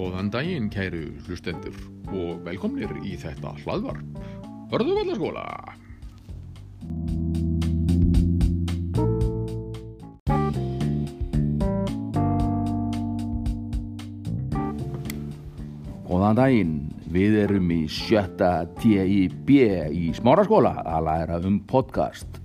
Góðan daginn, kæru hlustendur og velkomnir í þetta hlaðvarp. Hörðu vallaskóla! Góðan daginn, við erum í sjötta TIB í smáraskóla að læra um podcast.